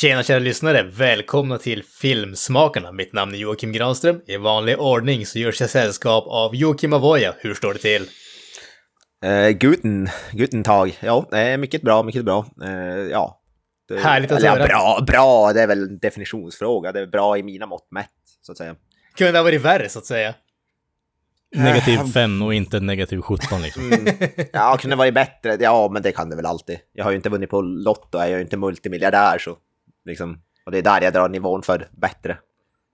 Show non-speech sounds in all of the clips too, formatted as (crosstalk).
Tjena kära lyssnare! Välkomna till Filmsmakarna. Mitt namn är Joakim Granström. I vanlig ordning så görs jag sällskap av Joakim Avoya. Hur står det till? Uh, guten, guten tag. Ja, eh, mycket bra, mycket bra. Eh, ja. Det, Härligt att höra. Ja, bra, bra, det är väl en definitionsfråga. Det är bra i mina mått mätt, så att säga. Kunde det ha varit värre så att säga. Negativ 5 och inte negativ 17 liksom. Mm. Ja, kunde varit bättre. Ja, men det kan det väl alltid. Jag har ju inte vunnit på Lotto, jag är ju inte multimiljardär så liksom. Och det är där jag drar nivån för bättre.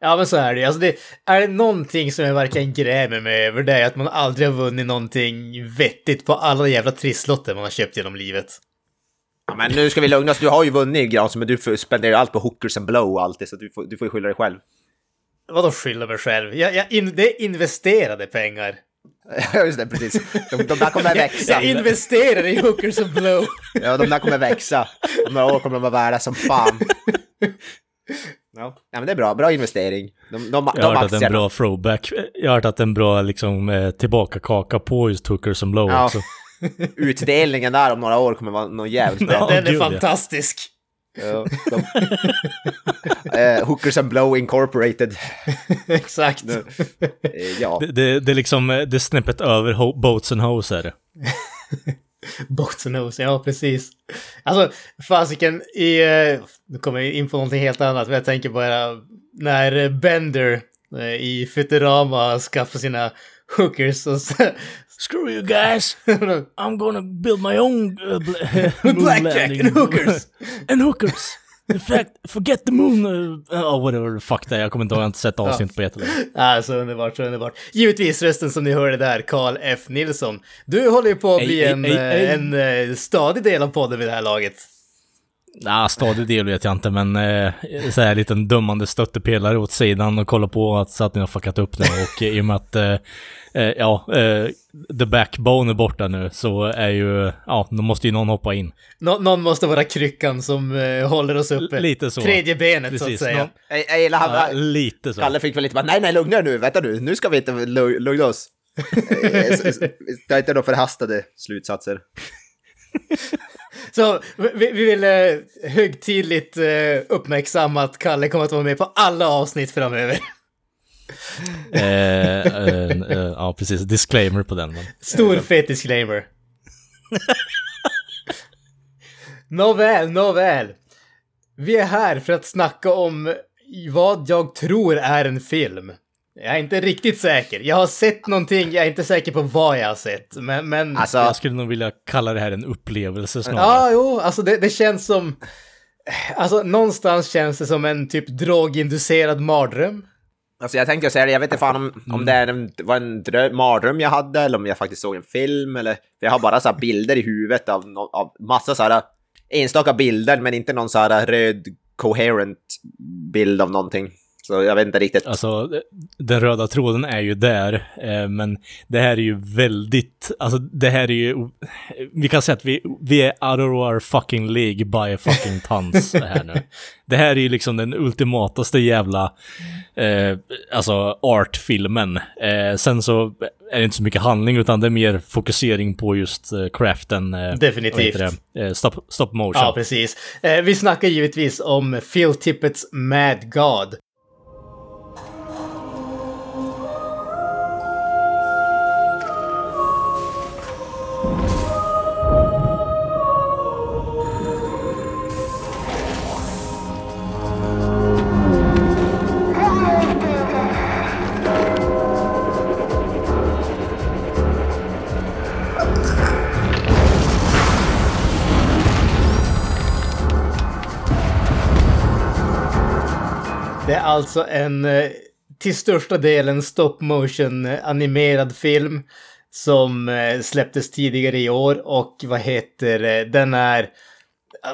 Ja men så är det alltså det Är det någonting som jag verkligen grämer mig över det är att man aldrig har vunnit någonting vettigt på alla jävla trisslotter man har köpt genom livet. Ja, men nu ska vi lugna oss. Du har ju vunnit Granström, men du spenderar ju allt på hookers and blow och allt det, så du får, du får ju skylla dig själv. Vadå skylla mig själv? Jag, jag in, det är investerade pengar. (laughs) Ja, just det, precis. De, de där kommer (laughs) växa. Jag investerar i hookers and blow. Ja, de där kommer växa. Om några år kommer de vara värda som fan. (laughs) Ja, ja men det är bra. Bra investering. De, de, Jag de har hört att det är en bra throwback. Jag har hört att det är en bra liksom eh, tillbaka-kaka på just Hookers and Blow Ja. också. Utdelningen där om några år kommer vara något jävligt bra. Den är gud, fantastisk. Ja, de, (laughs) eh, hookers and Blow Incorporated. (laughs) Exakt. Eh, ja. Det, det, det är liksom, eh, det är snäppet över ho- Boats and Hose är det. Boats and Hose, ja precis. Alltså, fasiken i... eh, Nu kommer jag in på någonting helt annat, men jag tänker bara när Bender eh, i Futurama skaffar sina hookers och så... Screw you guys! (laughs) I'm gonna build my own uh, (laughs) Blackjack and hookers! (laughs) and hookers! In fact, forget the moon! Uh, oh, whatever, fuck det. Jag kommer inte ihåg, jag har inte sett avsnitt på jättelänge. Ah, så underbart, så underbart. Givetvis rösten som ni hörde där, Carl F. Nilsson. Du håller ju på att bli ej, en, ej, eh, ej. en eh, stadig del av podden vid det här laget. Nej, stadig del vet jag inte, men eh, så här liten dömande stöttepelare åt sidan och kolla på att, så att ni har fuckat upp det. Och i och med att, eh, eh, ja, eh, the backbone är borta nu så är ju, ja, då måste ju någon hoppa in. Nå- någon måste vara kryckan som eh, håller oss uppe. Lite så. Tredje benet så att Precis, säga. någon- Jag, jag gillar Ja, han. lite så. Kalle fick väl lite bara, nej, nej, lugna er nu, vänta nu, nu ska vi inte lu- lugna oss. (laughs) Eh, Det är inte några förhastade slutsatser. Så vi, vi vill eh, högtidligt eh, uppmärksamma att Kalle kommer att vara med på alla avsnitt framöver. Eh, eh, eh, ja, precis. Disclaimer på den. Men. Stor fet disclaimer. Nåväl, nåväl. Vi är här för att snacka om vad jag tror är en film. Jag är inte riktigt säker. Jag har sett någonting, jag är inte säker på vad jag har sett. Men, men... Alltså, Jag skulle nog vilja kalla det här en upplevelse snarare. Ja, jo, alltså det, det känns som... Alltså någonstans känns det som en typ droginducerad mardröm. Alltså jag tänkte säga det, jag vet inte fan om, om det är en, var en dröm, mardröm jag hade eller om jag faktiskt såg en film eller... För jag har bara så här bilder i huvudet av, av massa så här enstaka bilder men inte någon så här röd coherent bild av någonting. Så jag vet inte riktigt. Alltså, den röda tråden är ju där, eh, men det här är ju väldigt, alltså det här är ju, vi kan säga att vi, vi är out of our fucking league by a fucking tons (laughs) här nu. Det här är ju liksom den ultimataste jävla, eh, alltså artfilmen. Eh, sen så är det inte så mycket handling utan det är mer fokusering på just eh, craften. Eh, Definitivt. det? Eh, stop, stop motion. Ja, precis. Eh, vi snackar givetvis om Phil Tippets Mad God. Alltså en eh, till största delen stop motion eh, animerad film som eh, släpptes tidigare i år och vad heter det, den är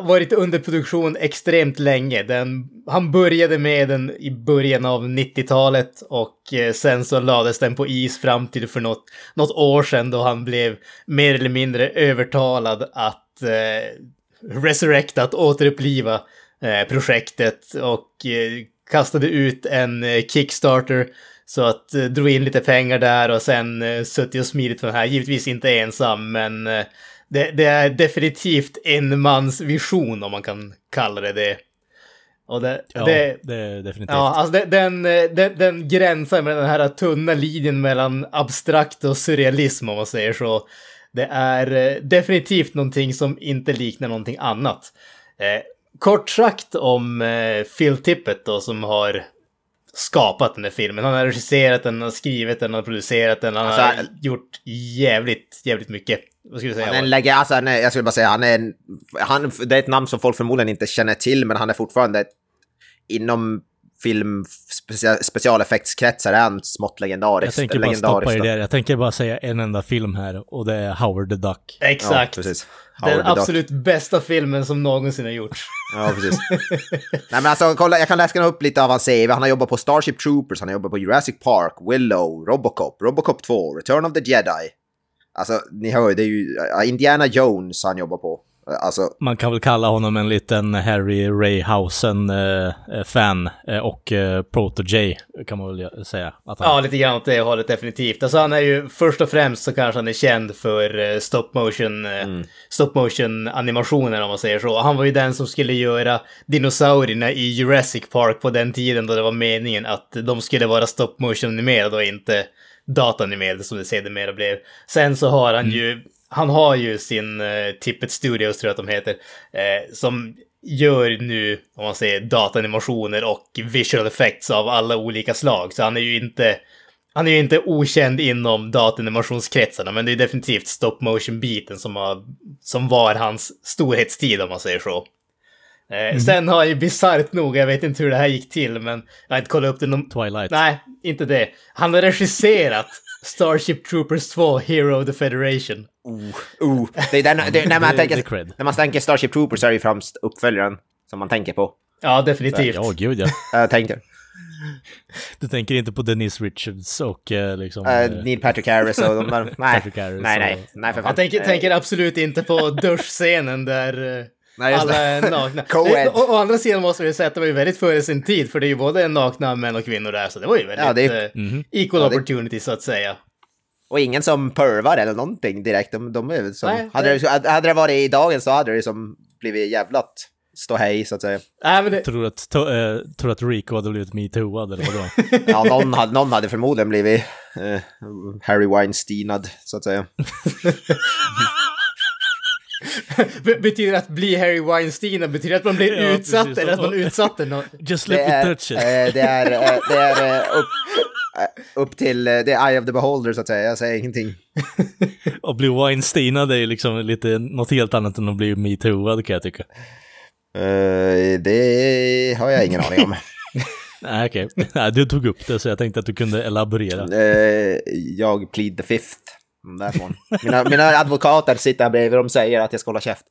varit under produktion extremt länge. Den, han började med den i början av 90-talet och sen så lades den på is fram till för något, något år sedan då han blev mer eller mindre övertalad att eh, resurrecta, att återuppliva eh, projektet och eh, kastade ut en eh, Kickstarter så att eh, drog in lite pengar där och sen eh, suttit och smidit för den här. Givetvis inte ensam, men eh, det, det är definitivt en mans vision om man kan kalla det det. Och det, Ja, det, det är definitivt. Ja, alltså den, den, den, den gränsar med den här tunna linjen mellan abstrakt och surrealism om man säger så. Det är definitivt någonting som inte liknar någonting annat. Kort sagt om eh, Phil Tippett då som har skapat den här filmen. Han har regisserat den, han har skrivit den, han har producerat den, han Alltså, har gjort jävligt, jävligt mycket. Vad skulle du säga? Han är en lägge, alltså, är, jag skulle bara säga, han är en, han, det är ett namn som folk förmodligen inte känner till, men han är fortfarande inom film specia, specialeffektskretsar är han smått legendarisk. jag tänker bara legendarisk stoppa er där. Jag tänker bara säga en enda film här och det är Howard the Duck. Exakt. Ja, precis. Den Howard the Duck. absolut bästa filmen som någonsin har gjorts. Ja, precis. Nej, men alltså, kolla, jag kan läsa upp lite av hans CV. Han har jobbat på Starship Troopers, han har jobbat på Jurassic Park, Willow, Robocop, Robocop 2, Return of the Jedi. Alltså, ni hör ju, det är ju Indiana Jones han jobbar på. Alltså, Man kan väl kalla honom en liten Harry Rayhausen-fan eh, och eh, Proto-J kan man väl säga. Att han, Ja, lite grann åt det hållet definitivt. Alltså han är ju först och främst så kanske han är känd för eh, stop motion, eh, stop motion animationer om man säger så. Han var ju den som skulle göra dinosaurierna i Jurassic Park på den tiden då det var meningen att de skulle vara stop motion animerade och inte datanimerade som det sedermera blev. Sen så har han ju, han har ju sin eh, Tippet Studios tror jag att de heter, eh, som gör nu, om man säger datanimationer och visual effects av alla olika slag. Så han är ju inte, han är ju inte okänd inom datanimationskretsarna, men det är definitivt stop motion-biten som, har, som var hans storhetstid om man säger så. Eh, Sen har ju bisarrt nog, jag vet inte hur det här gick till, men jag har inte kollat upp det någon... Twilight. Nej, inte det. Han har regisserat Starship Troopers 2, Hero of the Federation. Oh, det är den, det, när, man tänker, när man tänker Starship Troopers så är det ju främst uppföljaren som man tänker på. Ja, definitivt. Ja, gud ja. (laughs) Jag tänker. Du tänker inte på Denise Richards och eh, liksom... Uh, Neil Patrick Harris och de där. (laughs) Nej, Patrick Harris nej, nej, nej för fan. Jag tänker, tänker absolut inte på duschscenen där Nej, alla är nakna. (laughs) Nej, Å, å andra sidan måste vi säga att det var ju väldigt före sin tid, för det är ju både nakna män och kvinnor där, så det var ju väldigt Ja, det är- Mhm. equal Ja, det- opportunity så att säga. Och ingen som pervar eller någonting direkt. De, de är väl som, Nej, hade, det, hade det varit i dagen så hade det som blivit jävlat ståhej så att säga. Nej, men det, Tror du att, to, eh, tror du att Rico hade blivit metooad eller vadå? (laughs) Ja, någon hade, någon hade förmodligen blivit eh, Harry Weinsteinad så att säga. (laughs) be- betyder att bli Harry Weinstein, betyder att man blir (laughs) Ja, utsatt precis. eller att man utsatte någon? Just Det let me är, touch it. eh, det är, eh, det är eh, upp, eh, upp till eh, det är eye of the beholder så att säga. Jag säger ingenting. (laughs) Att bli Weinsteinad är ju liksom lite något helt annat än att bli metooad kan jag tycka. Eh, det har jag ingen aning om. (laughs) Nej, okej. Nej, du tog upp det så jag tänkte att du kunde elaborera. Eh, jag plead the fifth. är så. Mina, mina advokater sitter här bredvid och de säger att jag ska hålla käft.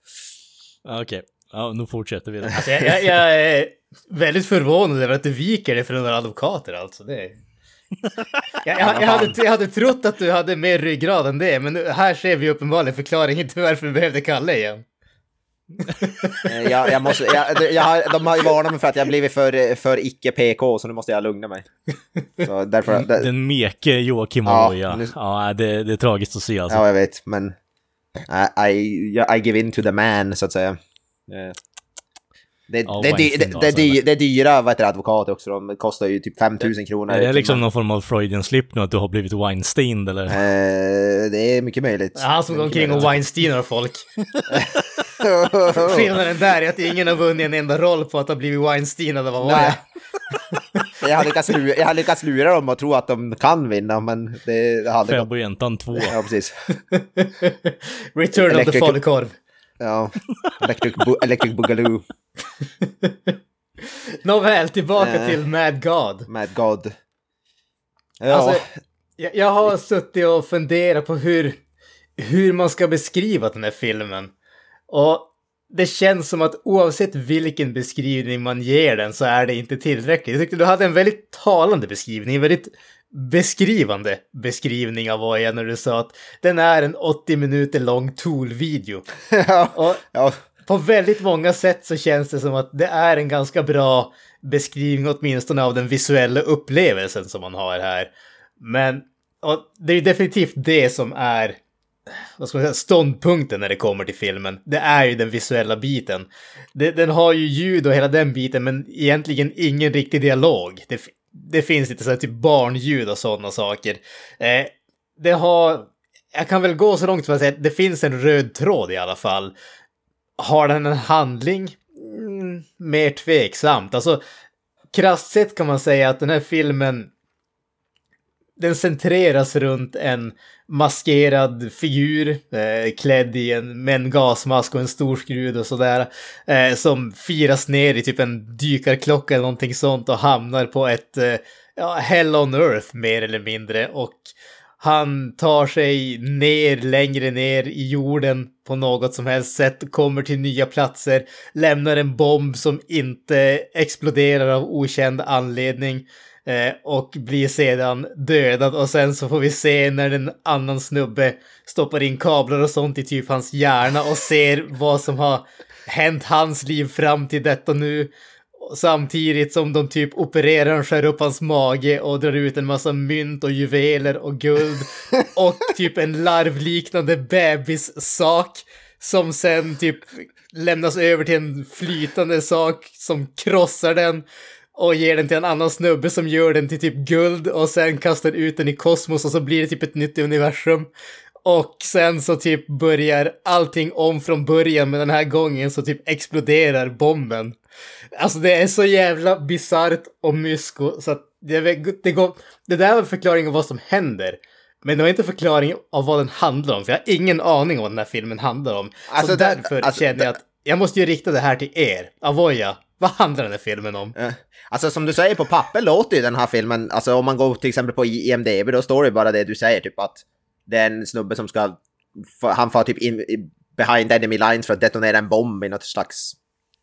Okej, ja, nu fortsätter vi. Alltså, jag, jag, jag är väldigt förvånad över att du viker dig för några advokater alltså. Det är... (laughs) jag, jag, jag, hade, jag hade trott att du hade mer ryggrad än det, men nu, här ser vi uppenbarligen förklaringen till varför vi behövde Kalle igen. Eh, jag, jag måste, jag, jag har, de har ju varnat mig för att jag blivit för, för icke-PK så nu måste jag lugna mig. Så därför, där, Den meke Joakim Ja, Aloja. nu- Ja, det, det är tragiskt att se alltså. Ja, jag vet, men I, I, I give in to the man, så att säga. Det, Ja, det, det, Weinstein det, det, alltså, det, det är dyra vad heter det, advokater också. De kostar ju typ 5000 kronor. Är det liksom timmen. någon form av Freudian slip nu att du har blivit Weinstein eller? Eh, det är mycket möjligt. Ja, Han som går omkring och Weinsteinar folk. (laughs) Skillnaden. Där är att ingen har vunnit en enda roll på att ha blivit Weinsteinad av vad Nej. (laughs) jag, har lyckats lura, jag har lyckats lura dem och tro att de kan vinna, men det, det hade gått. Fäbodjäntan 2. Ja, precis. (laughs) Return of the falukorv. Ja. Electric, bo Electric Boogaloo, (laughs) Nåväl, tillbaka Eh. till Mad God. Mad God. Ja, Alltså, jag, jag har suttit och funderat på hur, hur man ska beskriva den här filmen. Och det känns som att oavsett vilken beskrivning man ger den så är det inte tillräckligt. Jag tyckte du hade en väldigt talande beskrivning, en väldigt beskrivande beskrivning av Oja när du sa att den är en 80 minuter lång Tool-video. (laughs) ja, ja, på väldigt många sätt så känns det som att det är en ganska bra beskrivning åtminstone av den visuella upplevelsen som man har här. Men det är ju definitivt det som är vad ska man säga, ståndpunkten när det kommer till filmen. Det är ju den visuella biten. Det, den har ju ljud och hela den biten men egentligen ingen riktig dialog. Det, det finns lite så här typ barnljud och sådana saker. Eh, det har... Jag kan väl gå så långt som att säga att det finns en röd tråd i alla fall. Har den en handling? Mm, mer tveksamt. Alltså, krasst sett kan man säga att den här filmen den centreras runt en maskerad figur eh, klädd i en, med en gasmask och en stor skrud och sådär. Eh, som firas ner i typ en dykarklocka eller någonting sånt och hamnar på ett eh, ja, hell on earth mer eller mindre. Och han tar sig ner, längre ner i jorden på något som helst sätt, kommer till nya platser, lämnar en bomb som inte exploderar av okänd anledning eh, och blir sedan dödad och sen så får vi se när en annan snubbe stoppar in kablar och sånt i typ hans hjärna och ser vad som har hänt hans liv fram till detta nu. Samtidigt som de typ opererar och skär upp hans mage och drar ut en massa mynt och juveler och guld (laughs) och typ en larvliknande bebissak som sen typ lämnas över till en flytande sak som krossar den och ger den till en annan snubbe som gör den till typ guld och sen kastar ut den i kosmos och så blir det typ ett nytt universum. Och sen så typ börjar allting om från början men den här gången så typ exploderar bomben. Alltså det är så jävla bisarrt och mysko så att det, det, går, det där var förklaringen av vad som händer. Men det var inte förklaring av vad den handlar om, för jag har ingen aning om vad den här filmen handlar om. Alltså, så därför alltså, känner jag att jag måste ju rikta det här till er. Avoya, (laughs) vad handlar den här filmen om? Eh, alltså som du säger, på papper låter ju den här filmen, alltså om man går till exempel på IMDB, då står det bara det du säger, typ att det är en snubbe som ska, han får typ in, behind enemy lines för att detonera en bomb i något slags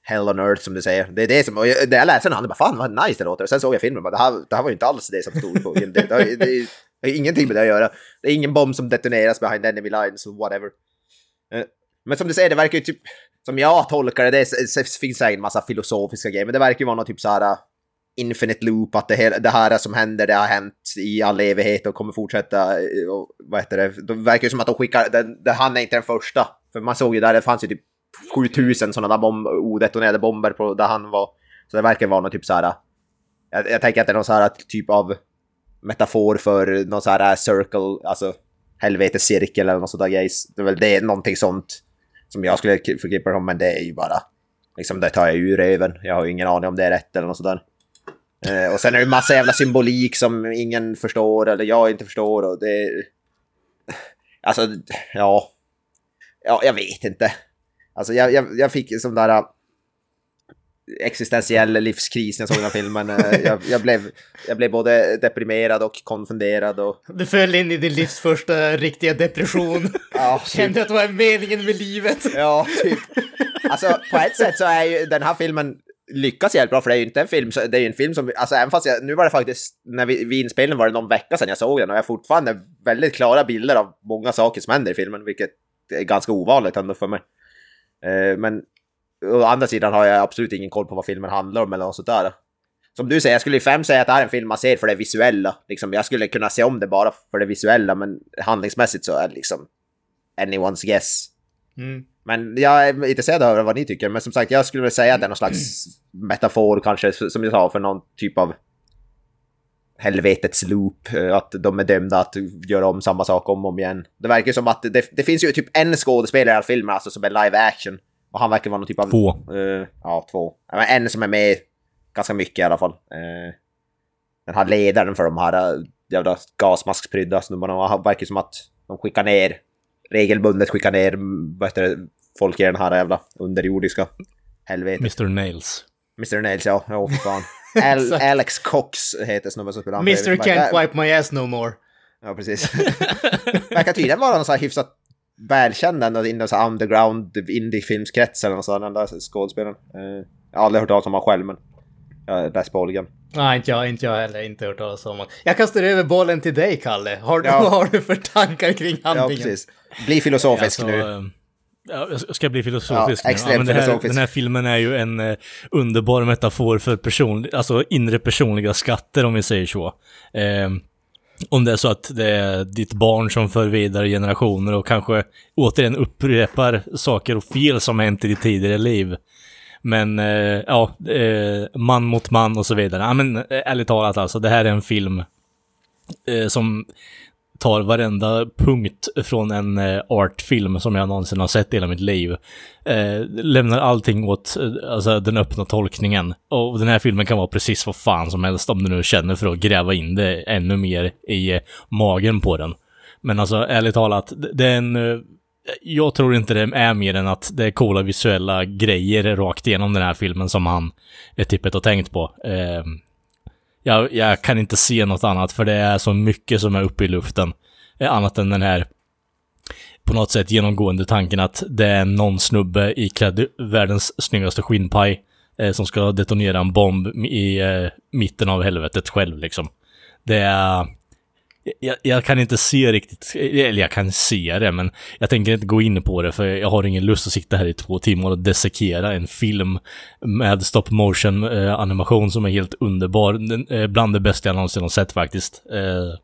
hell on earth som du säger. Det är det som, och jag- när jag läste den, han bara fan vad nice det låter. Och sen såg jag filmen och bara, det här, det här var ju inte alls det som stod på IMDB. Det, har- det, det, det har ingenting med det att göra. Det är ingen bomb som detoneras behind enemy lines, whatever. Eh, men som du säger, det verkar ju typ, som jag tolkar det, det är- det finns säkert en massa filosofiska grejer, men det verkar ju vara något typ så här äh, infinite loop, att det, hela, det här som händer, det har hänt i all evighet och kommer fortsätta. Eh, och, vad heter det? Det verkar ju som att de skickar, det, det, han är inte den första. För man såg ju där, det fanns ju typ 7000 sådana där bomb, odetonerade bomber på där han var. Så det verkar vara något typ så här. Äh, jag, jag tänker att det är någon så här äh, typ av metafor för någon så här circle, alltså helvetescirkel eller något sånt där grejs. Det är väl det, någonting sånt som jag skulle förknippa det som, men det är ju bara liksom det tar jag ur röven. Jag har ju ingen aning om det är rätt eller något sådär. Eh, och sen är det massa jävla symbolik som ingen förstår eller jag inte förstår och det... Alltså, ja... Ja, jag vet inte. Alltså jag, jag, jag fick sån där existentiell livskris när jag såg den här filmen. Eh, jag, jag, blev, jag blev både deprimerad och konfunderad och... Du föll in i din livs första riktiga depression. (laughs) Ja, typ. Kände att det var meningen med livet. Ja, typ. Alltså på ett sätt så är ju den här filmen lyckas jävligt bra för det är ju inte en film, det är ju en film som, alltså även fast jag, nu var det faktiskt, när vi, vid inspelningen var det någon vecka sedan jag såg den och jag har fortfarande väldigt klara bilder av många saker som händer i filmen, vilket är ganska ovanligt ändå för mig. Eh, men å andra sidan har jag absolut ingen koll på vad filmen handlar om eller något sånt där. Som du säger, jag skulle ju främst säga att det här är en film man ser för det visuella. Liksom, jag skulle kunna se om det bara för det visuella, men handlingsmässigt så är det liksom anyone's guess. Mm. Men jag är intresserad av vad ni tycker. Men som sagt, jag skulle säga att det är någon slags metafor kanske, som jag sa, för någon typ av helvetets loop. eh, Att de är dömda att göra om samma sak om och om igen. Det verkar som att det, det finns ju typ en skådespelare i alla filmer, alltså som är live action. Och han verkar vara någon typ av... Två. eh, ja, två. Men En som är med ganska mycket i alla fall. Uh, den här ledaren för de här uh, jävla gasmasksprydda snubbarna. och Han verkar som att de skickar ner, regelbundet skickar ner, mm, det, folk i den här jävla underjordiska helvetet. Mr Nails. Mr Nails, ja. Ja, för fan. (laughs) Al. Alex Cox heter snubben som spelar. Mr can't wipe my ass no more. Ja, precis. (laughs) Verkar tydligen vara någon sån här hyfsat välkänd ändå inom så underground indie-filmskretsen och så, den där skådespelaren. Eh, jag har aldrig hört talas om honom själv, men jag har läst grann. Nej, inte jag, inte jag heller. Inte hört talas om honom. Jag kastar över bollen till dig, Kalle. Har, du- Ja. Vad (laughs) har du för tankar kring Ja, handlingen? precis. Bli filosofisk Alltså, nu. eh, Ja, jag ska bli filosofisk Ja, nu. extremt men här. Den här filmen är ju en eh, underbar metafor för person, alltså inre personliga skatter om vi säger så. Eh, om det är så att det är ditt barn som för vidare generationer och kanske återigen upprepar saker och fel som hänt i ditt tidigare liv. Men eh, ja, eh, man mot man och så vidare. Ja, men eh, ärligt talat alltså, det här är en film eh, som tar varenda punkt från en eh, artfilm som jag någonsin har sett i hela mitt liv. Eh, lämnar allting åt eh, alltså, den öppna tolkningen. Och den här filmen kan vara precis vad fan som helst om du nu känner för att gräva in det ännu mer i eh, magen på den. Men alltså ärligt talat, det- är en... eh, jag tror inte det är mer än att det är coola visuella grejer rakt igenom den här filmen som han är tippet och tänkt på. Eh, jag, jag kan inte se något annat för det är så mycket som är uppe i luften. Eh, annat än den här på något sätt genomgående tanken att det är någon snubbe iklädd världens snyggaste skinnpaj eh, som ska detonera en bomb i eh, mitten av helvetet själv liksom. Det är... Jag, jag kan inte se riktigt, eller jag kan se det, men jag tänker inte gå in på det för jag har ingen lust att sitta här i två timmar och dissekera en film med stop motion eh, animation som är helt underbar. Den, eh, bland det bästa jag någonsin har sett faktiskt. Eh,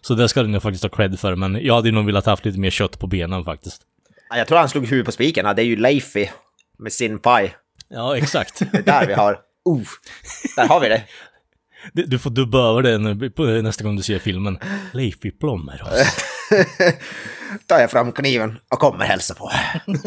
så det ska den faktiskt ha cred för, men jag hade nog velat haft lite mer kött på benen faktiskt. Ja, Jag tror han slog huvudet på spiken. Det är ju Leify med sin paj. Ja, exakt. Det är där vi har... (laughs) Uh, där har vi det. Du får dubba över det nu nästa gång du ser filmen. Leify Plommeros. (laughs) tar jag fram kniven och kommer hälsa på. (laughs)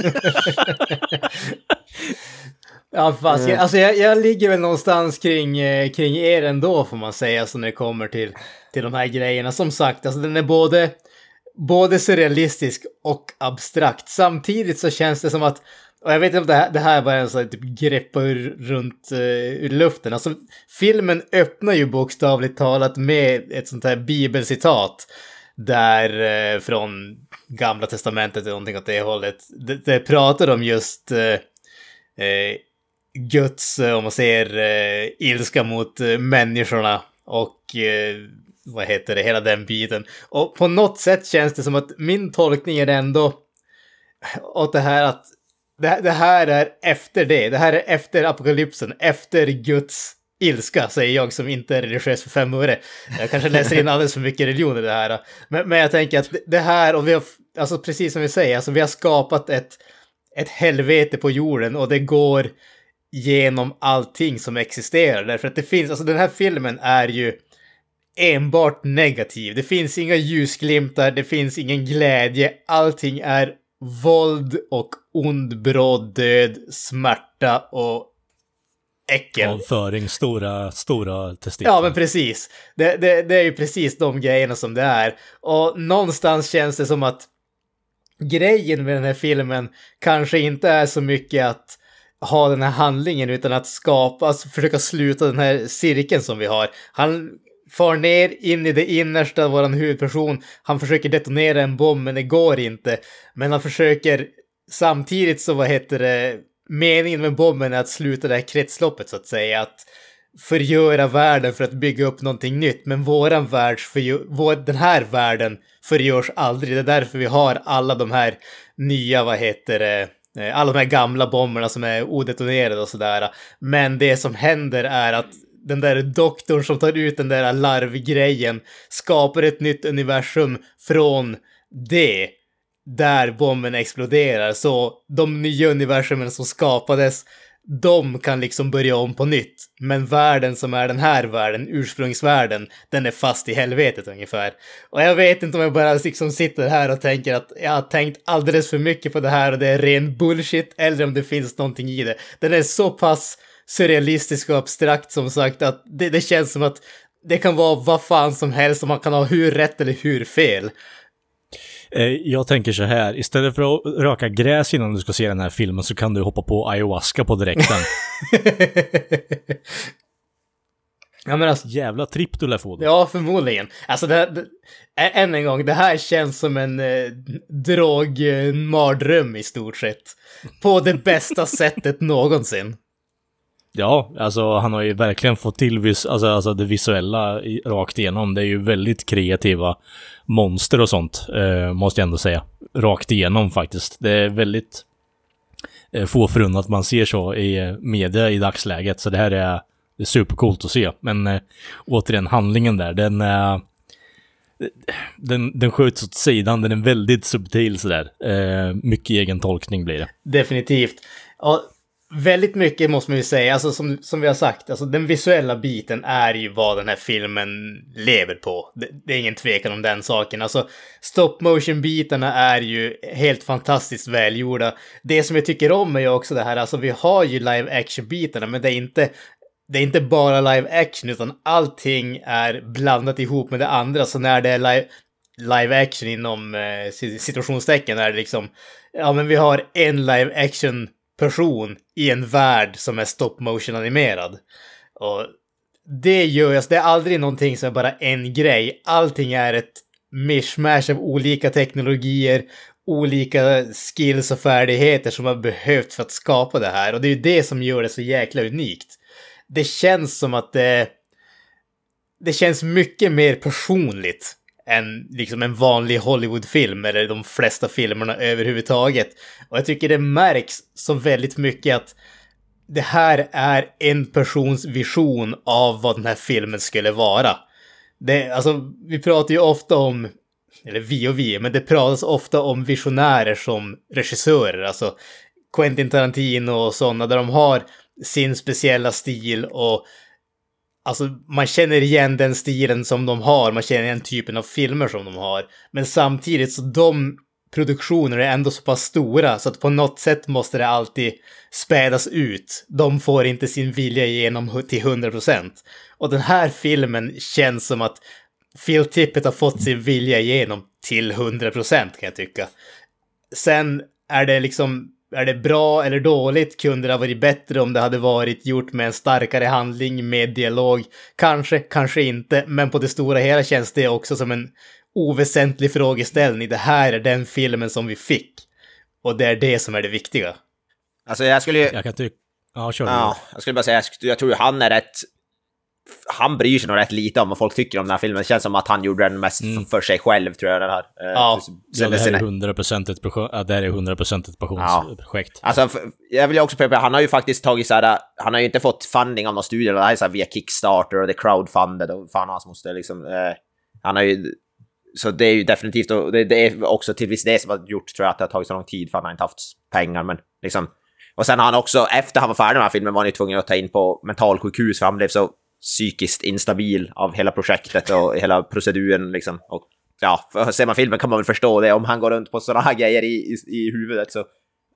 Ja, fast, alltså jag, jag ligger väl någonstans kring, eh, kring er ändå får man säga, så när det kommer till, till de här grejerna. Som sagt, alltså den är både, både surrealistisk och abstrakt. Samtidigt så känns det som att, och jag vet inte om det här, det här var en sån här typ greppa ur, runt uh, ur luften. Alltså filmen öppnar ju bokstavligt talat med ett sånt här bibelcitat. Där uh, från gamla testamentet eller någonting åt det hållet. Det, det pratar om just uh, Guds, om man säger, ilska mot människorna och vad heter det, hela den biten. Och på något sätt känns det som att min tolkning är ändå åt det här att det, det här är efter det, det här är efter apokalypsen, efter Guds ilska, säger jag som inte är religiös för fem öre. Jag kanske läser in alldeles för mycket religion i det här. Men, men jag tänker att det- det här, och vi har, alltså precis som vi säger, alltså vi har skapat ett, ett helvete på jorden och det går genom allting som existerar. Därför att det finns, alltså den här filmen är ju enbart negativ. Det finns inga ljusglimtar, det finns ingen glädje. Allting är våld och ond, bråd död, smärta och äckel. Avföring, stora, stora testiklar. Ja, men precis. Det, det, det är ju precis de grejerna som det är. Och någonstans känns det som att grejen med den här filmen kanske inte är så mycket att ha den här handlingen utan att skapa, alltså försöka sluta den här cirkeln som vi har. Han far ner in i det innersta av våran huvudperson. Han försöker detonera en bomb men det går inte. Men han försöker samtidigt så vad heter det, meningen med bomben är att sluta det här kretsloppet så att säga. Att förgöra världen för att bygga upp någonting nytt. Men våran värld, vår, den här världen förgörs aldrig. Det är därför vi har alla de här nya, vad heter det, eh, alla de här gamla bomberna som är odetonerade och sådär. Men det som händer är att den där doktorn som tar ut den där larvgrejen skapar ett nytt universum från det där bomben exploderar. Så de nya universumen som skapades, de kan liksom börja om på nytt. Men världen som är den här världen, ursprungsvärlden, den är fast i helvetet ungefär. Och jag vet inte om jag bara liksom sitter här och tänker att jag har tänkt alldeles för mycket på det här och det är ren bullshit, eller om det finns någonting i det. Den är så pass surrealistisk och abstrakt som sagt att det, det känns som att det kan vara vad fan som helst och man kan ha hur rätt eller hur fel. Eh, Jag tänker så här, istället för att röka gräs innan du ska se den här filmen så kan du hoppa på ayahuasca på direkten. (laughs) Ja, men alltså, Jävla tripp du lär få då. ja, förmodligen. Alltså, det, det, ä- än en gång, det här känns som en eh, drogmardröm i stort sett. På det bästa (laughs) sättet någonsin. Ja, alltså han har ju verkligen fått till vis alltså, alltså det visuella i, rakt igenom. Det är ju väldigt kreativa monster och sånt, eh, måste jag ändå säga. Rakt igenom faktiskt. Det är väldigt eh, få förunnat man ser så i eh, media i dagsläget. Så det här är, det är supercoolt att se. Men eh, återigen, handlingen där, den är... Den, den skjuts åt sidan, den är väldigt subtil sådär. Eh, mycket egen tolkning blir det. Definitivt. Och väldigt mycket måste man ju säga, alltså som, som vi har sagt, alltså den visuella biten är ju vad den här filmen lever på. Det, det är ingen tvekan om den saken. Alltså stop motion-bitarna är ju helt fantastiskt välgjorda. Det som jag tycker om är ju också det här, alltså vi har ju live action-bitarna, men det är inte det är inte bara live action utan allting är blandat ihop med det andra. Så när det är live, live action inom eh, situationstecken är det liksom, ja men vi har en live action person i en värld som är stop motion animerad. Och det gör jag, alltså, det är aldrig någonting som är bara en grej. Allting är ett mishmash av olika teknologier, olika skills och färdigheter som har behövt för att skapa det här. Och det är ju det som gör det så jäkla unikt. Det känns som att det... Det känns mycket mer personligt än liksom en vanlig Hollywoodfilm eller de flesta filmerna överhuvudtaget. Och jag tycker det märks så väldigt mycket att det här är en persons vision av vad den här filmen skulle vara. Det, alltså, vi pratar ju ofta om, eller vi och vi, men det pratas ofta om visionärer som regissörer, alltså Quentin Tarantino och sådana, där de har sin speciella stil och Alltså man känner igen den stilen som de har, man känner igen typen av filmer som de har. Men samtidigt så de produktioner är ändå så pass stora så att på något sätt måste det alltid spädas ut. De får inte sin vilja igenom till 100%. Och den här filmen känns som att Phil Tippett har fått sin vilja igenom till 100% kan jag tycka. Sen är det liksom är det bra eller dåligt? Kunde det ha varit bättre om det hade varit gjort med en starkare handling, med dialog? Kanske, kanske inte, men på det stora hela känns det också som en oväsentlig frågeställning. Det här är den filmen som vi fick. Och det är det som är det viktiga. Alltså jag skulle ju... Jag kan tycka... Ja, kör Ja, jag skulle bara säga, jag, jag tror ju han är rätt... Han bryr sig nog rätt lite om vad folk tycker om den här filmen. Det känns som att han gjorde den mest Mm. för sig själv, tror jag. Den här. Eh, Ja. sen- Ja, det här är 100% ett, projekt, ja, det här är 100% ett passionsprojekt. Alltså, f- jag vill också påpeka, han har ju faktiskt tagit så här, han har ju inte fått funding av någon studio, det här är så här via Kickstarter och det är crowdfunded och fan hans måste liksom, eh, han har ju, så det är ju definitivt, och det, det är också till viss det som har gjort tror jag att det har tagit så lång tid för han har inte haft pengar, men liksom, och sen har han också, efter han var färdig med den här filmen var han ju tvungen att ta in på mentalsjukhus för han blev så psykiskt instabil av hela projektet och hela proceduren liksom. Och ja, ser man filmen kan man väl förstå det. Om han går runt på sådana här grejer i, i, i huvudet så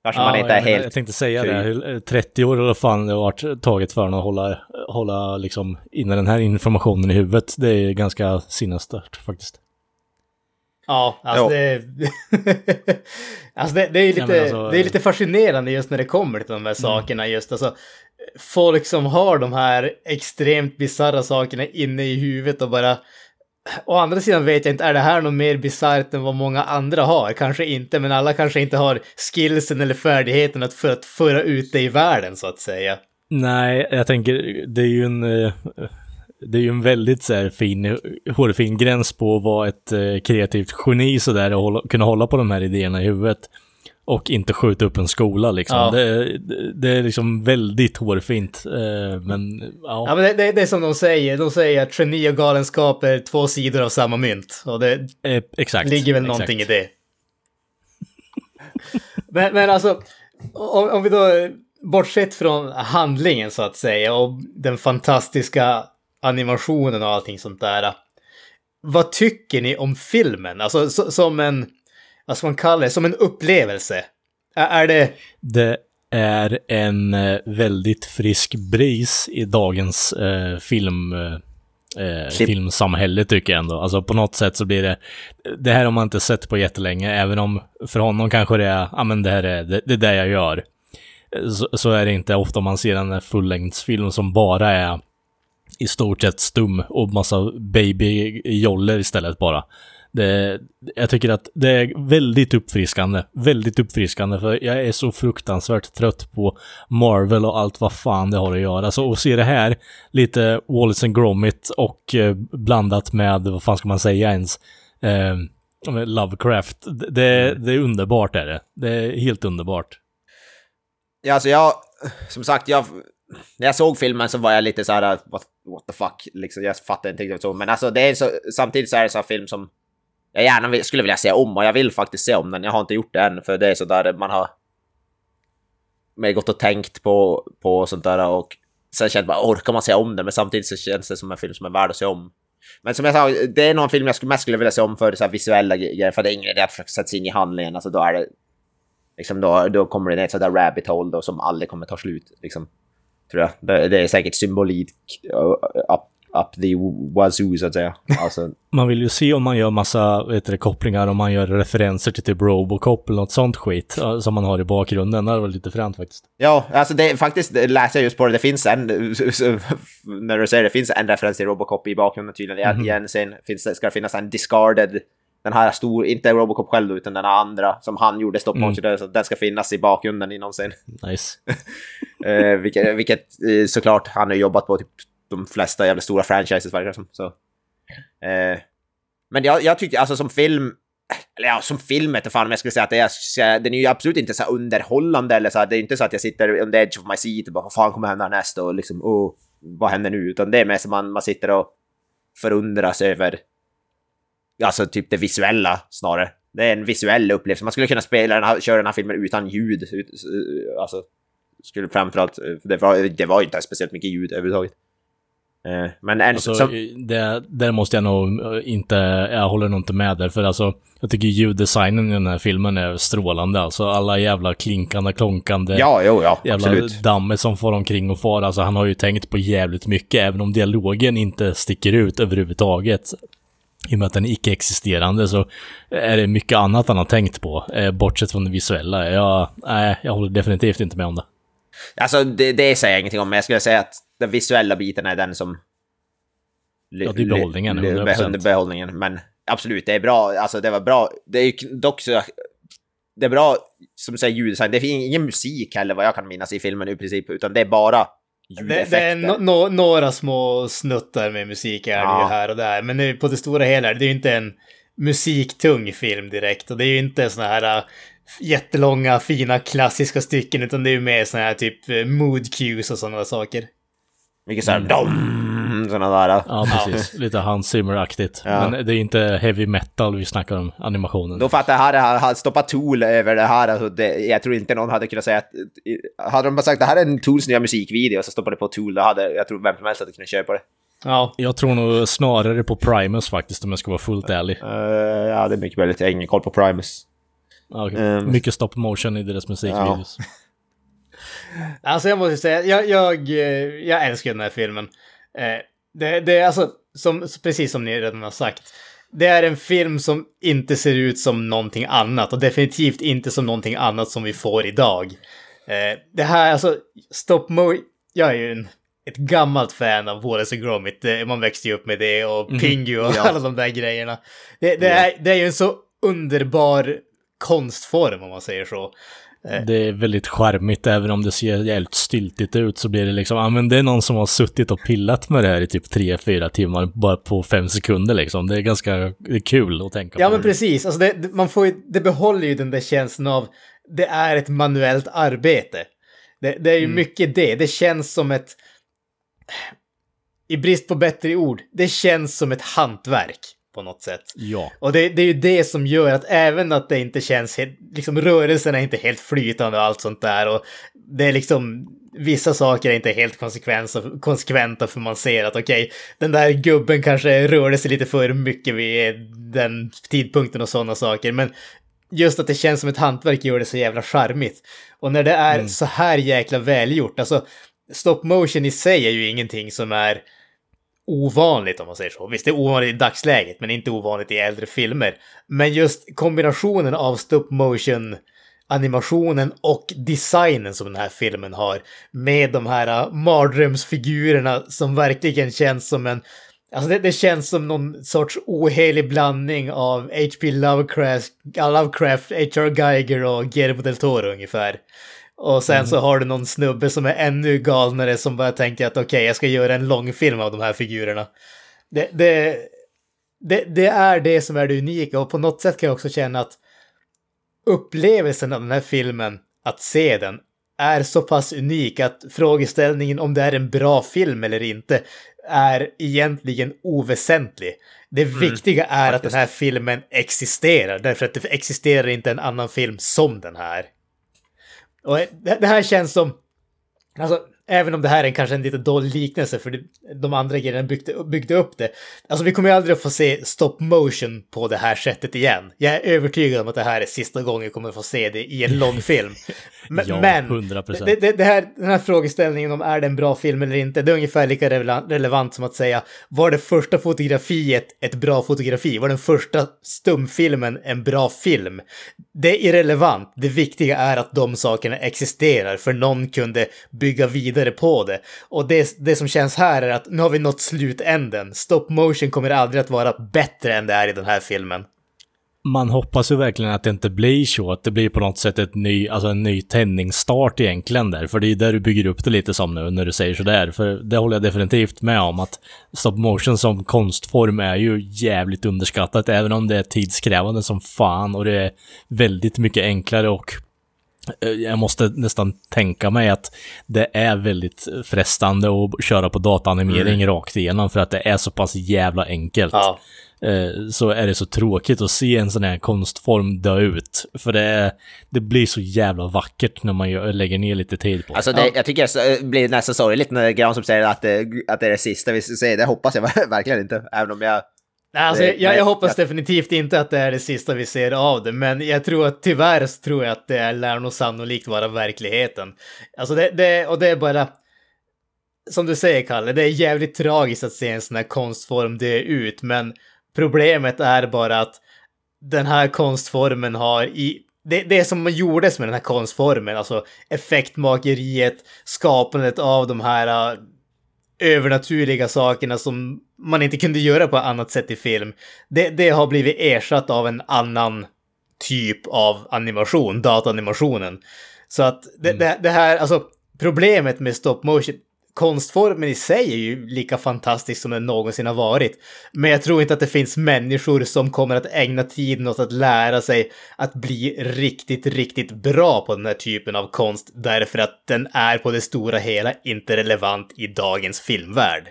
kanske man inte är jag, helt... jag tänkte säga kry. det, hur- 30 år eller fan det har varit taget för honom att hålla, hålla liksom inne den här informationen i huvudet. Det är ganska sinnesstört faktiskt. Ja, alltså det... (laughs) alltså det, det är Ja, lite, alltså, det är lite fascinerande just när det kommer till de här sakerna. Just alltså, folk som har de här extremt bisarra sakerna inne i huvudet och bara... Å andra sidan vet jag inte, är det här något mer bisarrt än vad många andra har? Kanske inte, men alla kanske inte har skillsen eller färdigheten att, för att föra ut det i världen så att säga. Nej, jag tänker, det är ju en... Det är ju en väldigt så här, fin, hårfin gräns på att vara ett eh, kreativt geni sådär och hålla, kunna hålla på de här idéerna i huvudet. Och inte skjuta upp en skola liksom. Ja. Det, det, det är liksom väldigt hårfint. Eh, men ja. Ja, men det, det, det är som de säger, de säger att geni och galenskap är två sidor av samma mynt. Och det, Eh, exakt. ligger väl exakt. någonting i det. (laughs) men, men alltså, om, om vi då, bortsett från handlingen så att säga och den fantastiska animationen och allting sånt där. Vad tycker ni om filmen? Alltså så, som en, vad ska man kalla det, som en upplevelse? Är, det, Det är en eh, väldigt frisk bris i dagens eh, film... Eh, eh, filmsamhälle tycker jag ändå. Alltså på något sätt så blir det... Det här har man inte sett på jättelänge, även om för honom kanske det är, ja men det här är det, det är det jag gör. Så, så är det inte ofta man ser en fullängdsfilm som bara är i stort sett stum och massa babyjoller istället bara. Det, jag tycker att det är väldigt uppfriskande. Väldigt uppfriskande för jag är så fruktansvärt trött på Marvel och allt vad fan det har att göra. Så att se det här, lite Wallace and Gromit och eh, blandat med, vad fan ska man säga ens, eh, Lovecraft. Det, det är underbart är det. Det är helt underbart. Ja, alltså jag, som sagt, jag, när jag såg filmen så var jag lite så här, what, what the fuck, liksom, jag fattade inte riktigt så, men alltså det är så, samtidigt så är det så här film som jag gärna vill, skulle vilja se om och jag vill faktiskt se om den. Jag har inte gjort det än för det är så där man har mer gått och tänkt på, på sånt där och sen känner man orkar man se om den men samtidigt så känns det som en film som är värd att se om. Men som jag sa, det är någon film jag skulle, mest skulle vilja se om för så visuella grejer, för det är ingen idé att försöka sätta sig in i handlingen, alltså då är det... Liksom då, då kommer det ner ett sådär rabbit hole då som aldrig kommer ta slut, liksom. Tror jag. Det, det är säkert symbolik uh, up, up the wazoo, så att säga. Alltså, (laughs) Man vill ju se om man gör massa vet du, kopplingar, om man gör referenser till typ Robocop eller något sånt skit som man har i bakgrunden. Det var lite fränt faktiskt. Ja, alltså det faktiskt det läser jag just på det. Det finns en, (laughs) när du säger det, finns en referens till Robocop i bakgrunden tydligen. Mm -hmm. Sen finns det, ska det finnas en discarded, den här stor, inte Robocop själv utan den andra som han gjorde stop motion, mm. så den ska finnas i bakgrunden i någonsin. Nice. (laughs) eh, vilket, vilket eh, såklart han har jobbat på typ de flesta jävla stora franchises verkar som. Så. Eh, men jag, jag tyckte alltså som film, eller ja, som film vet fan om jag skulle säga att det är, den är ju absolut inte så underhållande eller så här, det är inte så att jag sitter on the edge of my seat och bara vad fan kommer hända nästa och liksom oh, vad händer nu? Utan det är mer som man, man sitter och förundras över alltså typ det visuella snarare. Det är en visuell upplevelse. Man skulle kunna spela den här, köra den här filmen utan ljud. Alltså, skulle framförallt, det var, det var inte speciellt mycket ljud överhuvudtaget. Eh, men en, alltså, som... det, där måste jag nog inte, jag håller nog inte med där, för alltså, jag tycker ljuddesignen i den här filmen är strålande. Alltså alla jävla klinkande, klonkande, ja, jo, ja, jävla absolut. dammet som får omkring och far. Alltså han har ju tänkt på jävligt mycket, även om dialogen inte sticker ut överhuvudtaget. I och med att den är icke-existerande så är det mycket annat han har tänkt på, eh, bortsett från det visuella. Jag, nej, jag håller definitivt inte med om det. Alltså det, det säger jag ingenting om, men jag skulle säga att den visuella biten är den som... Ja, det är behållningen, 100%. behållningen, men absolut, det är bra. Alltså det var bra. Det är ju dock så... Det är bra, som säger ljuddesign. Det finns ingen musik heller vad jag kan minnas i filmen i princip, utan det är bara det, det, är no, no, några små snuttar med musik är det ju här och där, men på det stora hela det är ju inte en musiktung film direkt. Och det är ju inte såna här uh, jättelånga fina klassiska stycken utan det är ju mer såna här typ uh, mood cues och sådana saker. Mycket såhär mm. dom, sådana där. Ja, precis. Lite Hans Zimmer-aktigt. Ja. Men det är inte heavy metal vi snackar om, animationen. Då fattar jag, hade han stoppat Tool över det här, alltså det, jag tror inte någon hade kunnat säga att... Hade de bara sagt det här är en Tools nya musikvideo, och så stoppade på Tool, då hade jag tror vem som helst hade kunnat köpa det. Ja. Jag tror nog snarare på Primus faktiskt, om jag ska vara fullt ärlig. Uh, ja, det är mycket möjligt. Jag har ingen koll på Primus. Okay. Um, mycket stop motion i deras musikvideos. Ja. (laughs) Alltså jag måste säga, jag, jag, jag älskar den här filmen. Eh, det, det är alltså, som, precis som ni redan har sagt, det är en film som inte ser ut som någonting annat och definitivt inte som någonting annat som vi får idag. Eh, det här, alltså, stop mo jag är ju en, ett gammalt fan av Wallace och Gromit. Man växte ju upp med det och mm. Pingu och ja. alla de där grejerna. Det, det, ja. är, det är ju en så underbar konstform om man säger så. Eh. Det är väldigt charmigt, även om det ser jävligt styltigt ut så blir det liksom, ja men det är någon som har suttit och pillat med det här i typ 3-4 timmar bara på 5 sekunder liksom. Det är ganska det är kul att tänka ja, på. Ja men precis, alltså det, man får ju, det behåller ju den där känslan av, det är ett manuellt arbete. Det, det är ju mm. mycket det, det känns som ett, i brist på bättre ord, det känns som ett hantverk på något sätt. Ja. Och det, det, är ju det som gör att även att det inte känns helt, liksom rörelsen är inte helt flytande och allt sånt där och det är liksom vissa saker är inte helt konsekventa för man ser att okej, okay, den där gubben kanske rörde sig lite för mycket vid den tidpunkten och sådana saker, men just att det känns som ett hantverk gör det så jävla charmigt. Och när det är mm. så här jäkla välgjort, alltså stop motion i sig är ju ingenting som är ovanligt om man säger så. Visst, det är ovanligt i dagsläget, men inte ovanligt i äldre filmer. Men just kombinationen av stop motion animationen och designen som den här filmen har. Med de här äh, mardrömsfigurerna som verkligen känns som en Alltså det, det, känns som någon sorts ohelig blandning av H.P. Lovecraft, Lovecraft, H.R. Geiger och Guillermo del Toro ungefär. Och sen mm. så har du någon snubbe som är ännu galnare som bara tänker att okej, okay, jag ska göra en långfilm av de här figurerna. Det, det, det, det, är det som är det unika och på något sätt kan jag också känna att upplevelsen av den här filmen, att se den, är så pass unik att frågeställningen om det är en bra film eller inte är egentligen oväsentlig. Det mm, viktiga är faktiskt. att den här filmen existerar, därför att det existerar inte en annan film som den här. Och det här känns som... Alltså, Även om det här är kanske en lite dålig liknelse för de andra grejerna byggde, byggde upp det. Alltså vi kommer ju aldrig att få se stop motion på det här sättet igen. Jag är övertygad om att det här är sista gången vi kommer att få se det i en långfilm. (laughs) Men, ja, 100%. Det, det, det, här, den här frågeställningen om är det en bra film eller inte, det är ungefär lika relevant som att säga var det första fotografiet ett bra fotografi? Var den första stumfilmen en bra film? Det är irrelevant. Det viktiga är att de sakerna existerar, för någon kunde bygga vidare på det. Och det, det som känns här är att nu har vi nått slutänden. Stop motion kommer aldrig att vara bättre än det är i den här filmen man hoppas ju verkligen att det inte blir så, att det blir på något sätt ett ny, alltså en ny tändningsstart egentligen där. För det är där du bygger upp det lite som nu när du säger sådär. För det håller jag definitivt med om att stop motion som konstform är ju jävligt underskattat, även om det är tidskrävande som fan och det är väldigt mycket enklare och jag måste nästan tänka mig att det är väldigt frestande att köra på dataanimering mm. rakt igenom för att det är så pass jävla enkelt. Ja. Eh, så är det så tråkigt att se en sån här konstform dö ut. För det, det blir så jävla vackert när man gör, lägger ner lite tid på det. Alltså det, jag tycker det blir nästan sorgligt när Granström säger att det, att det är det sista vi ser. Det hoppas jag (laughs) verkligen inte, även om jag... Alltså, jag, jag, jag hoppas jag, definitivt inte att det är det sista vi ser av det, men jag tror att tyvärr så tror jag att det lär nog sannolikt vara verkligheten. Alltså det, det, och det är bara som du säger Kalle, det är jävligt tragiskt att se en sån här konstform dö ut, men Problemet är bara att den här konstformen har i det, det som gjordes med den här konstformen, alltså effektmakeriet, skapandet av de här uh, övernaturliga sakerna som man inte kunde göra på annat sätt i film. Det, det har blivit ersatt av en annan typ av animation, dataanimationen. Så att det, mm. det, det här, alltså problemet med stop motion, konstformen i sig är ju lika fantastisk som den någonsin har varit. Men jag tror inte att det finns människor som kommer att ägna tiden åt att lära sig att bli riktigt, riktigt bra på den här typen av konst därför att den är på det stora hela inte relevant i dagens filmvärld.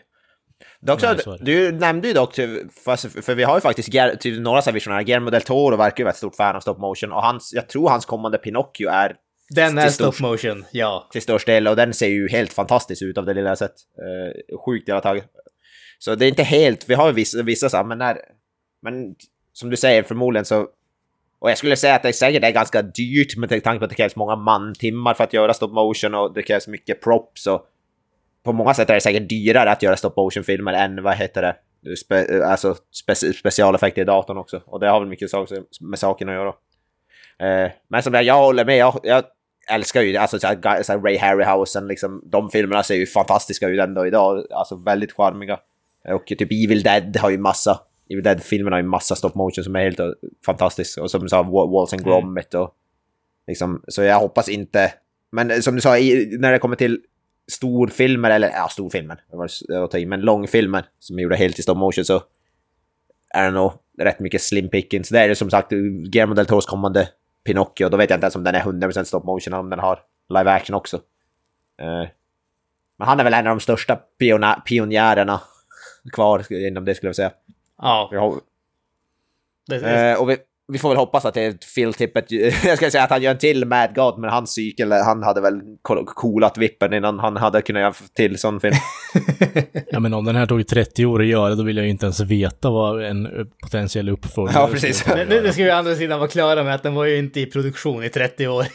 Dock så, du nämnde ju dock, för vi har ju faktiskt typ några så här visionärer, Guillermo del Toro verkar ju vara ett stort fan av stop motion och hans, jag tror hans kommande Pinocchio är den är stop motion, ja. Till störst del, och den ser ju helt fantastisk ut av det lilla jag sett. Uh, sjukt jävla taget. Så det är inte helt, vi har ju vissa, vissa så men när... Men som du säger, förmodligen så... Och jag skulle säga att det säkert är ganska dyrt med tanke på att det krävs många mantimmar för att göra stop motion och det krävs mycket props och... På många sätt är det säkert dyrare att göra stop motion-filmer än, vad heter det, Spe, alltså spe, specialeffekter i datorn också. Och det har väl mycket med saken att göra. Uh, men som jag, jag håller med, jag, jag älskar ju alltså så här, så här Ray Harryhausen, liksom, de filmerna ser ju fantastiska ut ändå idag, alltså väldigt charmiga. Och typ Evil Dead har ju massa, Evil Dead-filmerna har ju massa stop motion som är helt fantastiska. Och som sa Walls and mm. Gromit och liksom, så jag hoppas inte, men som du sa, i, när det kommer till storfilmer, eller ja, storfilmer, men långfilmer som är gjorda helt i stop motion så är det nog rätt mycket slim pickings. Det är det som sagt Guillermo del Toros kommande Pinocchio, då vet jag inte ens om den är 100% stop motion, om den har live action också. Uh, men han är väl en av de största pionjärerna kvar inom det skulle jag säga. Ja. Har... Det, det... Uh, och vi, vi, får väl hoppas att det är Phil Tippett, (laughs) jag ska säga att han gör en till Mad God, men hans cykel, han hade väl coolat vippen innan han hade kunnat göra till sån film. (laughs) ja men om den här tog 30 år att göra, då vill jag ju inte ens veta vad en potentiell uppföljare Ja, precis. Det, det ska vi å andra sidan vara klara med, att den var ju inte i produktion i 30 år.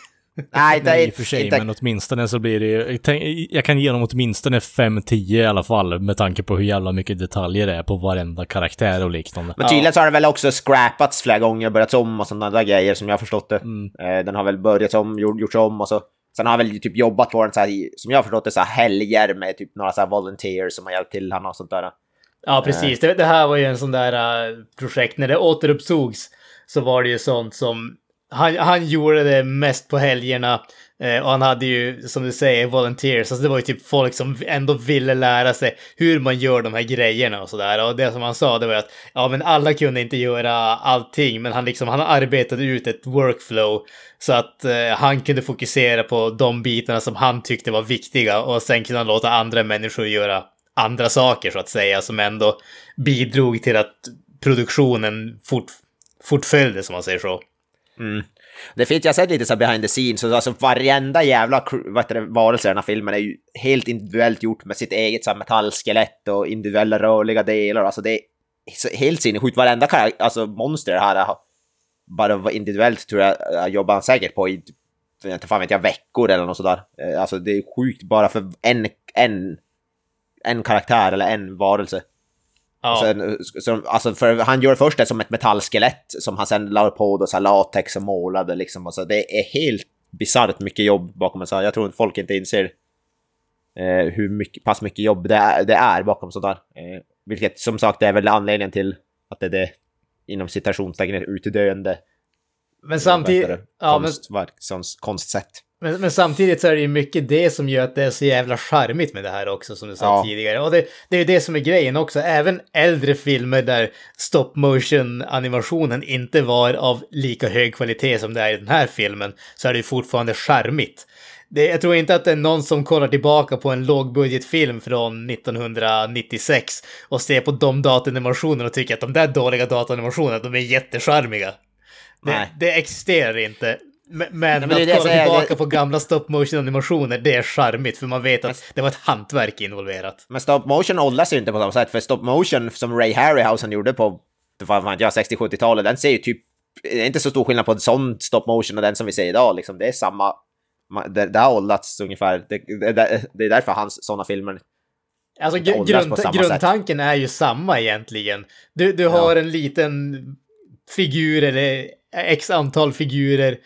Nej, det är Nej, i och för sig, inte... men åtminstone så blir det ju... jag tänk- Jag kan ge dem åtminstone 5-10 i alla fall, med tanke på hur jävla mycket detaljer det är på varenda karaktär och liknande. Men tydligen så har den väl också scrappats flera gånger, börjats om och sådana där grejer som jag har förstått det. Mm. Eh, Den har väl börjats om, gjort, gjorts om och så. Sen har han väl typ jobbat på den så här, som jag har förstått det, så här helger med typ några så här volunteers som har hjälpt till han och sånt där. Ja, precis. Det, det här var ju en sån där uh, projekt. När det återupptogs så var det ju sånt som... Han, han gjorde det mest på helgerna. eh, och han hade ju, som du säger, volunteers. Alltså det var ju typ folk som ändå ville lära sig hur man gör de här grejerna och sådär. Och det som han sa, det var ju att ja, men alla kunde inte göra allting. Men han liksom, han arbetade ut ett workflow. Så att eh, han kunde fokusera på de bitarna som han tyckte var viktiga. Och sen kunde han låta andra människor göra andra saker så att säga som ändå bidrog till att produktionen fort, fortföljde som man säger så. Mm. Det finns, jag har sett lite så här behind the scenes, så alltså varenda jävla vad heter det, varelse i den här filmen är ju helt individuellt gjort med sitt eget så här, metallskelett och individuella rörliga delar. Alltså det är så helt sinnessjukt. Varenda alltså, monster här bara individuellt tror jag jag jobbar han säkert på i, typ, inte fan vet jag, veckor eller något sådär. Eh, alltså det är sjukt bara för en, en, en karaktär eller en varelse. Ja, Sen, så, alltså för han gör först det som ett metallskelett som han sen la på då, så här latex och målade liksom. Och så det är helt bisarrt mycket jobb bakom en sån. Jag tror att folk inte inser eh, hur mycket, pass mycket jobb det är, det är bakom sånt där. Eh, vilket som sagt är väl anledningen till att det är det inom citationstecken utdöende men samtidigt... det, Ja, men, konstverk, sånt konstsätt. Men, men samtidigt så är det ju mycket det som gör att det är så jävla charmigt med det här också som du sa Ja. tidigare. Och det, det är ju det som är grejen också. Även äldre filmer där stop motion animationen inte var av lika hög kvalitet som det är i den här filmen så är det ju fortfarande charmigt. Det, jag tror inte att det är någon som kollar tillbaka på en lågbudgetfilm från 1996 och ser på de datanimationerna och tycker att de där dåliga datanimationerna, de är jättecharmiga. Det, Nej. det existerar inte. Men, men, men att kolla tillbaka på gamla stop motion animationer, det är charmigt för man vet att det var ett hantverk involverat. Men stop motion åldras ju inte på samma sätt, för stop motion som Ray Harryhausen gjorde på vad fan, ja, 60-70-talet, den ser ju typ... Det är inte så stor skillnad på en sån stop motion och den som vi ser idag. Liksom. Det är samma... ma- Det, det har åldrats ungefär. Det, det, det är därför hans sådana filmer... Alltså grund, grundtanken är ju samma egentligen. Du, du har en liten figur eller x antal figurer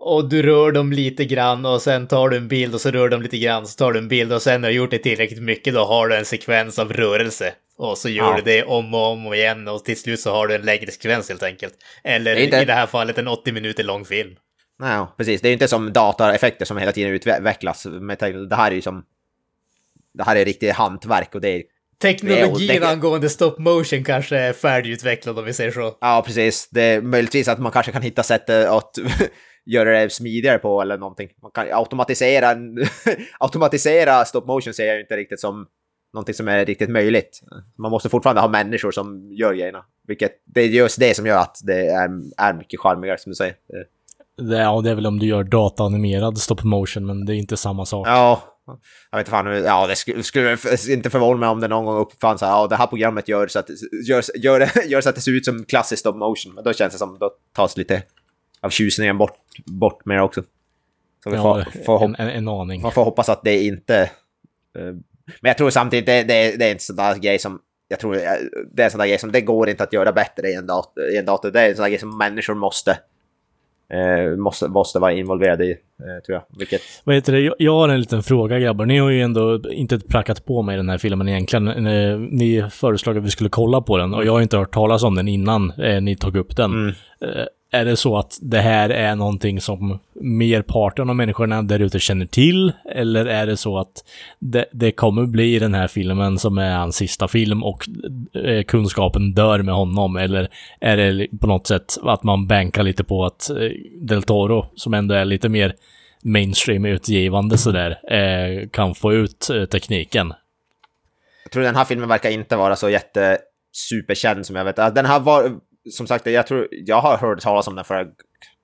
och du rör dem lite grann och sen tar du en bild och så rör dem lite grann så tar du en bild och sen när du gjort det tillräckligt mycket då har du en sekvens av rörelse. Och så gör Ja. du det om och om och igen och till slut så har du en längre sekvens helt enkelt. Eller Det inte- i det här fallet en 80 minuter lång film. Nej, precis. Det är inte som dataeffekter som hela tiden utvecklas. Det här är ju som... Det här är riktigt hantverk och det är... Teknologin Det det- angående stop motion kanske är färdigutvecklad om vi säger så. Ja, precis. Det är möjligtvis att man kanske kan hitta sätt att göra det smidigare på eller någonting. Man kan automatisera, (laughs) automatisera stop motion ser jag inte riktigt som någonting som är riktigt möjligt. Man måste fortfarande ha människor som gör grejerna. Vilket det är just det som gör att det är, är mycket charmigare som du säger. Det, ja, det är väl om du gör dataanimerad stop motion, men det är inte samma sak. Ja, jag vet inte fan, ja det skulle, skulle inte förvåna mig om det någon gång uppfanns här, ja det här programmet gör så att, gör, gör, (laughs) gör så att det ser ut som klassisk stop motion. Men då känns det som, då tas lite av tjusningen bort, bort med det också. Så vi Ja, får, en, en, aning. man får hoppas att det inte... eh, men jag tror samtidigt, det, det, det är en sån där grej som, jag tror, eh, det är en sån där grej som det går inte att göra bättre i en dator. I en dator. Det är en sån där grej som människor måste, eh, måste, måste vara involverade i, eh, tror jag. Vilket Vad heter det? Jag, jag har en liten fråga grabbar. Ni har ju ändå inte prackat på mig den här filmen egentligen. Ni föreslog att vi skulle kolla på den och jag har inte hört talas om den innan eh, ni tog upp den. Mm. Är det så att det här är någonting som merparten av människorna där ute känner till? Eller är det så att det, det kommer bli den här filmen som är hans sista film och eh, kunskapen dör med honom? Eller är det på något sätt att man bankar lite på att eh, Del Toro, som ändå är lite mer mainstream-utgivande sådär, eh, kan få ut eh, tekniken? Jag tror den här filmen verkar inte vara så jätte superkänd som jag vet. Alltså, Den här var, som sagt, jag tror, jag har hört talas om den för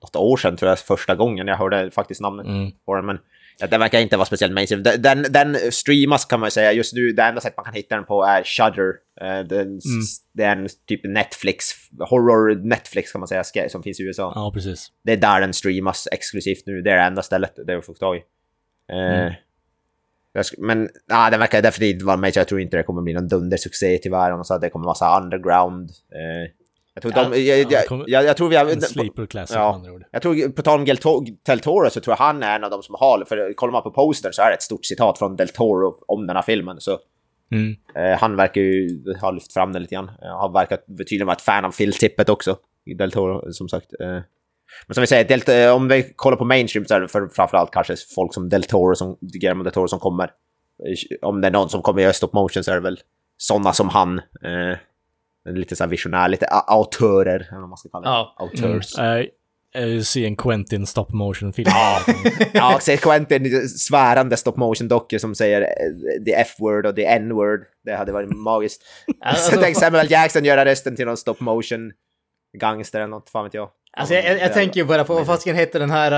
något år sedan tror jag, första gången jag hörde faktiskt namnet Mm. på den. Men Ja, den verkar inte vara speciellt mainstream. Den, den, streamas kan man säga. Just nu, det enda sätt man kan hitta den på är Shudder. Eh, den, Det är en typ Netflix, horror Netflix kan man säga, som finns i USA. Ja, precis. Det är där den streamas exklusivt nu. Det är det enda stället där jag får tag i. Sk- Men nah, den verkar definitivt vara med, så jag tror inte det kommer bli någon dundersuccé tyvärr. Och så att det kommer vara så underground. Eh, jag, tror de, jag, jag, jag, jag, tror vi har... En sleeper classic Ja. andra ord. Jag tror, på tal om Del To- Del Toro så tror jag han är en av de som har, för kollar man på postern så är det ett stort citat från Del Toro om den här filmen. Så Mm. eh, han verkar ju ha lyft fram den lite grann. Eh, har verkat tydligen vara ett fan av filtippet också. Del Toro, som sagt. Eh. Men som vi säger, Del, eh, om vi kollar på mainstream så är det för, framförallt kanske folk som Del Toro, som Guillermo Del Toro som kommer. Eh, Om det är någon som kommer göra stop motion så är det väl sådana som han. Eh, lite så här visionär, lite autörer, eller vad man ska kalla det. Ja. Auteurs. Eh, eh, se en Quentin stop motion-film. Ja, (laughs) så Quentin svärande stop motion dockor som säger eh, the F-word och the N-word. Det hade varit magiskt. (laughs) Alltså, så tänk Samuel Jackson göra rösten till någon stop motion gangster eller något, fan vet jag. Alltså jag, jag, jag tänker ju bara på vad fasiken hette den här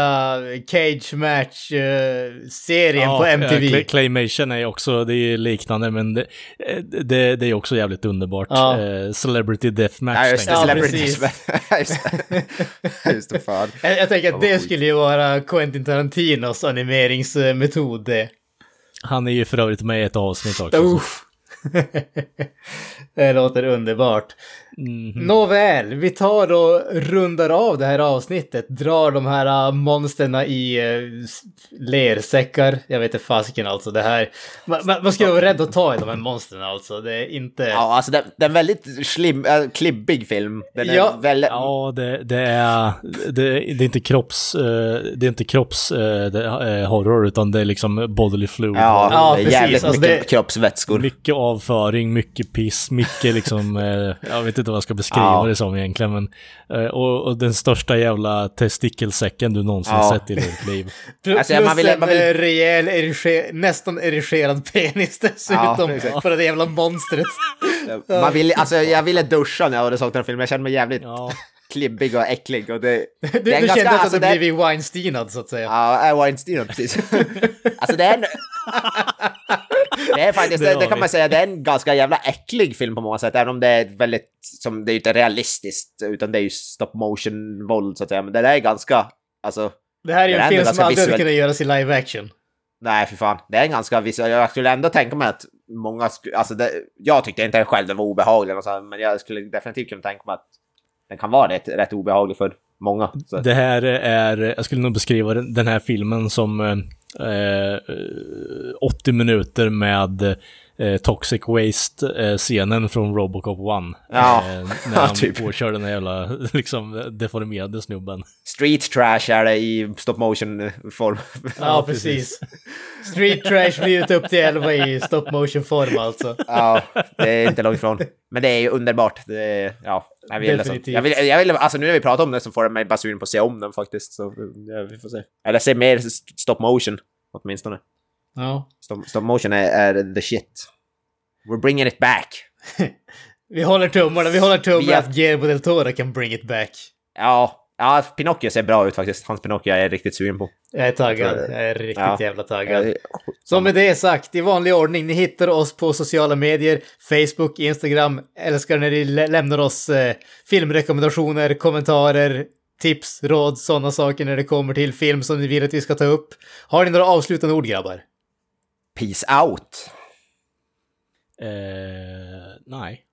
uh, Cage Match-serien på eh, MTV. Cla- Claymation är ju också, det är ju liknande, men det, eh, det, det är också jävligt underbart. Ja. Eh, Celebrity Deathmatch. Ja, just det. Ja, jag. Celebrities. (laughs) (laughs) just det. fan. jag, jag tänker att det skulle ju vara Quentin Tarantinos animeringsmetod det. Han är ju för övrigt med i ett avsnitt också. så- Uff. (laughs) det låter underbart. Mhm. Nåväl, vi tar och rundar av det här avsnittet. Drar de här uh, monsterna i s- lersäckar. Jag vet inte fasiken alltså det här. Man, man, ska ju vara rädd att ta i de här monstren alltså. Det är inte... Ja, alltså det, det är en väldigt slim, äh, klibbig film. Den är Ja. väldigt... Ja, det, det, är, det, det är inte kropps, eh, det är inte kropps det, är horror, utan det är liksom bodily fluid. Ja, Ja, det är precis, jävligt alltså mycket det- kroppsvätskor. Mycket avföring, mycket piss, mycket liksom, eh, jag vet inte vad jag ska beskriva Ja. det som egentligen, men eh, och, och den största jävla testikelsäcken du någonsin Ja. sett i ditt liv. Pl- (laughs) Alltså, Plus man vill- en man vill- eh, rejäl, eriger, nästan erigerad penis dessutom. exakt. för det jävla monstret. Man vill, alltså, jag ville duscha när jag hade såg den filmen. Jag kände mig jävligt Ja. klibbig och äcklig. Och det, (laughs) Du, det du ganska- kände att alltså, du det- blivit Weinsteinad så att säga. Ja, är Weinstein precis. (laughs) alltså det är en... Det är faktiskt, Det (laughs) det, det kan man säga, det är en ganska jävla äcklig film på många sätt. Även om det är väldigt, som det är ju inte realistiskt, utan det är ju stop motion våld så att säga. Men det där är ganska, alltså, Det här är ju det en film som aldrig kunnat göras i live action. nej för fan. Det är en ganska visuell, jag skulle ändå tänka mig att många, sku- alltså det, jag tyckte inte själv den var obehaglig men jag skulle definitivt kunna tänka mig att den kan vara rätt, rätt obehaglig för många. Så. Det här är, jag skulle nog beskriva den här filmen som eh, 80 minuter med eh, Toxic Waste-scenen från Robocop 1. Ja, Eh, när (laughs) han typ. påkör den här jävla (laughs) liksom, deformerade snubben. Street trash är det i stop motion form. Ja, precis. Street Trash blivit upp till 11 i stop motion form alltså. Ja, det är inte långt ifrån. Men det är ju underbart. Det är, ja, jag vill, alltså, Definitivt. jag vill, jag vill, alltså nu när vi pratar om det så får det mig bara sugen på att se om den faktiskt. Så ja, vi får se. Eller se mer st- stop motion, åtminstone. Ja. Stop, stop motion är, är the shit. We're bringing it back. (laughs) Vi håller tummarna, vi håller tummarna Vi att Guillermo del Toro kan bring it back. Ja, ja, Pinocchio ser bra ut faktiskt. Hans Pinocchio är jag riktigt sugen på. Jag är taggad, Jag är riktigt Ja. jävla taggad. Så med det sagt, i vanlig ordning, ni hittar oss på sociala medier, Facebook, Instagram, älskar när ni lä- lämnar oss eh, filmrekommendationer, kommentarer, tips, råd, sådana saker när det kommer till film som ni vill att vi ska ta upp. Har ni några avslutande ord grabbar? Peace out. Eh, nej.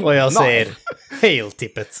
Och jag (laughs) säger, hail tippet!